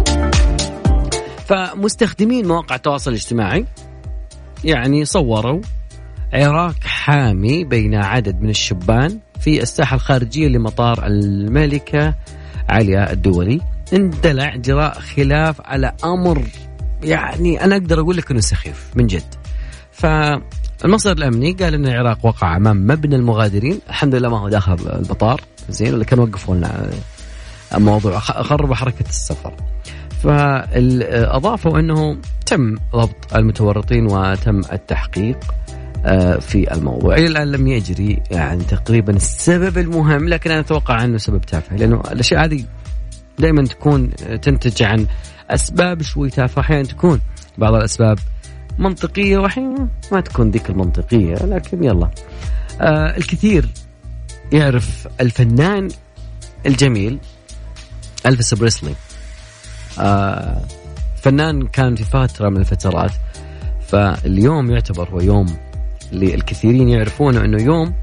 فمستخدمين مواقع التواصل الاجتماعي يعني صوروا عراك حامي بين عدد من الشبان في الساحة الخارجية لمطار الملكة عليا الدولي. اندلع جراء خلاف على أمر يعني أنا أقدر أقول لك أنه سخيف من جد. فالمصدر الأمني قال أن العراق وقع أمام مبنى المغادرين. الحمد لله ما هو داخل المطار زين ولا كانوا وقفوا لنا موضوع خربوا حركة السفر. فأضافوا أنه تم ضبط المتورطين وتم التحقيق آه، في الموضوع. إلى الآن لم يجري يعني تقريبا السبب المهم لكن أنا أتوقع أنه سبب تافه لأنه الأشياء هذه دائما تكون تنتج عن أسباب شوي تافهة أحيانا تكون بعض الأسباب منطقية وأحيانا ما تكون ذيك المنطقية لكن يلا. آه الكثير يعرف الفنان الجميل ألفيس بريسلي. آه فنان كان في فترة من الفترات فاليوم يعتبر هو يوم للكثيرين يعرفونه إنه يوم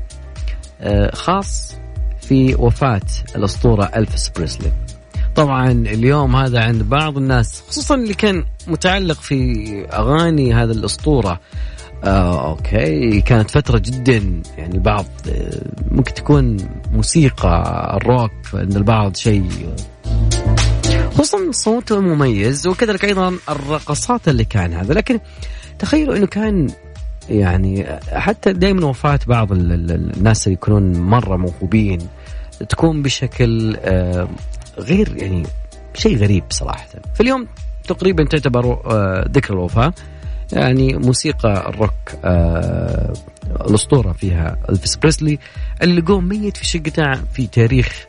آه خاص في وفاة الأسطورة ألفيس بريسلي. طبعا اليوم هذا عند بعض الناس خصوصا اللي كان متعلق في أغاني هذا الأسطورة آه okay كانت فترة جدا يعني بعض آه ممكن تكون موسيقى الروك عند البعض شيء خصوصا صوته مميز وكذلك أيضا الرقصات اللي كان هذا. لكن تخيلوا إنه كان يعني حتى دائما وفاة بعض ال- ال- الناس اللي يكونون مرة موهوبين تكون بشكل آه، غير يعني شيء غريب صراحة. فاليوم تقريبا تعتبر آه، ذكرى الوفاة. يعني موسيقى الروك آه الأسطورة فيها ألفيس بريسلي اللي قوم ميت في شقته في تاريخ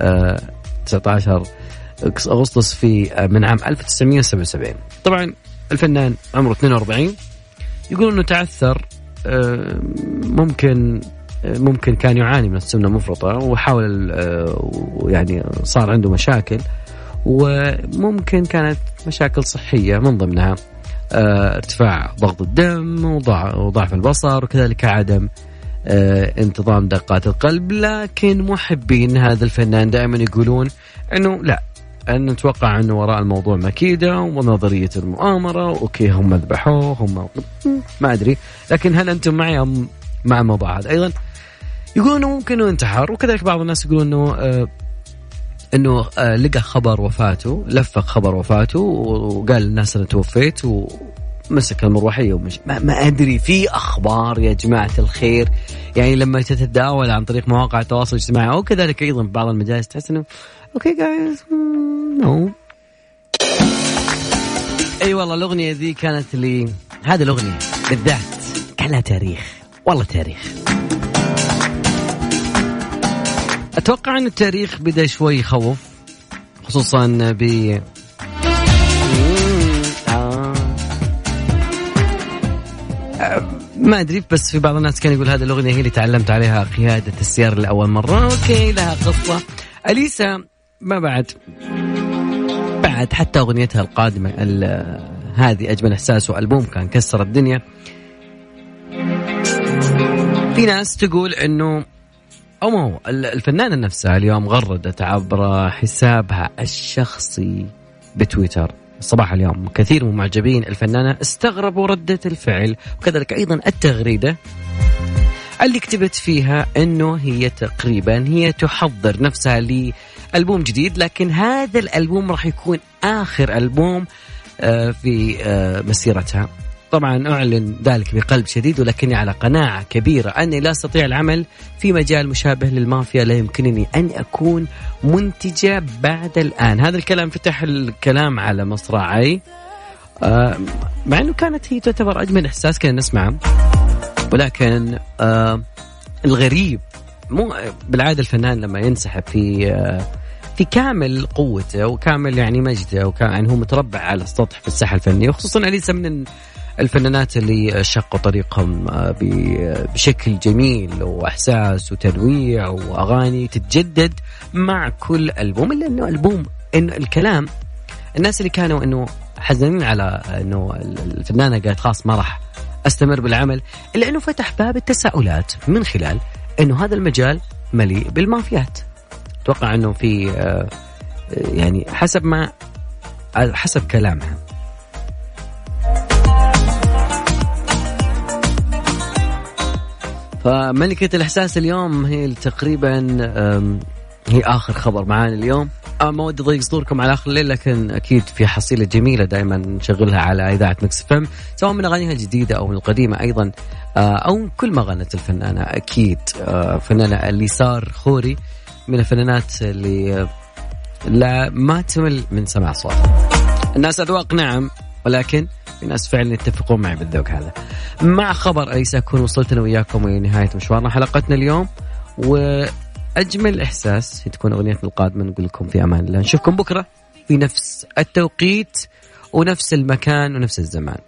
آه 19 أغسطس في آه من عام 1977 طبعا الفنان عمره 42 يقول إنه تعثر آه ممكن آه ممكن كان يعاني من السمنة المفرطة وحاول يعني صار عنده مشاكل. وممكن كانت مشاكل صحية من ضمنها ارتفاع ضغط الدم وضع وضعف البصر وكذلك عدم انتظام دقات القلب. لكن محبين هذا الفنان دائما يقولون إنه لا أن نتوقع انه وراء الموضوع مكيدة ونظرية المؤامرة أوكي هم ذبحوه هم ما أدري. لكن هل أنتم معي أم مع الموضوع هذا؟ أيضا يقولون إنه ممكن إنه انتحر وكذلك بعض الناس يقولون إنه آه إنه آه لقى خبر وفاته لفق خبر وفاته وقال للناس أنا توفيت ومسك المروحية ومش ما, ما أدري في أخبار يا جماعة الخير؟ يعني لما تتداول عن طريق مواقع التواصل الاجتماعي أو كذلك أيضا في بعض المجالس تحس إنه okay guys no. أي والله الأغنية ذي كانت لي هذه الأغنية بالذات كان لها تاريخ والله تاريخ. أتوقع إن التاريخ بدأ شوي يخوف خصوصا ب آه. ما أدري بس في بعض الناس كان يقول هذه الأغنية هي اللي تعلمت عليها قيادة السيارة لأول مرة. أوكي لها قصة. أليسا ما بعد. بعد حتى أغنيتها القادمة ال- هذه أجمل إحساس وألبوم كان كسر الدنيا. في ناس تقول إنه أو ما هو ال- الفنانة نفسها اليوم غردت عبر حسابها الشخصي بتويتر. صباح اليوم كثير من معجبين الفنانة استغربوا ردة الفعل وكذلك أيضا التغريدة اللي كتبت فيها إنه هي تقريبا هي تحضر نفسها لالبوم جديد لكن هذا الألبوم راح يكون آخر ألبوم آه، في آه، مسيرتها. طبعا أعلن ذلك بقلب شديد ولكني على قناعة كبيرة أني لا أستطيع العمل في مجال مشابه للمافيا لا يمكنني أن أكون منتجة بعد الآن. هذا الكلام فتح الكلام على مصراعي. آه، مع إنه كانت هي تعتبر أجمل إحساس كنا نسمعه ولكن الغريب مو بالعادة الفنان لما ينسحب في في كامل قوته وكامل يعني مجده وكأن يعني هو متربع على السطح في الساحة الفنية وخصوصا أليسا من الفنانات اللي شقوا طريقهم آه، بشكل جميل وإحساس وتنويع وأغاني تتجدد مع كل ألبوم إلا إنه ألبوم إنه الكلام الناس اللي كانوا إنه حزنين على إنه الفنانة قالت خلاص ما راح أستمر بالعمل إلا إنه فتح باب التساؤلات من خلال إنه هذا المجال مليء بالمافيات. أتوقع إنه في آه، يعني حسب ما حسب كلامها. فملكة الإحساس اليوم هي تقريبا هي آخر خبر معانا اليوم. أه، ما ودي أضيق صدوركم على آخر الليل لكن أكيد في حصيلة جميلة دائما نشغلها على إذاعة مكس فم سواء من أغانيها الجديدة أو من القديمة أيضا أه، أو كل ما غنت الفنانة أكيد. فنانة اليسار خوري. من الفنانات اللي أه، لا ما تمل من سماع صوتها. الناس أذواق نعم ولكن في ناس فعلا يتفقون معي بالذوق هذا. مع خبر أليس أكون وصلت أنا وياكم إلى نهاية مشوارنا حلقتنا اليوم وأجمل إحساس تكون أغنيتنا القادمة نقول لكم في أمان الله. نشوفكم بكرة في نفس التوقيت ونفس المكان ونفس الزمان.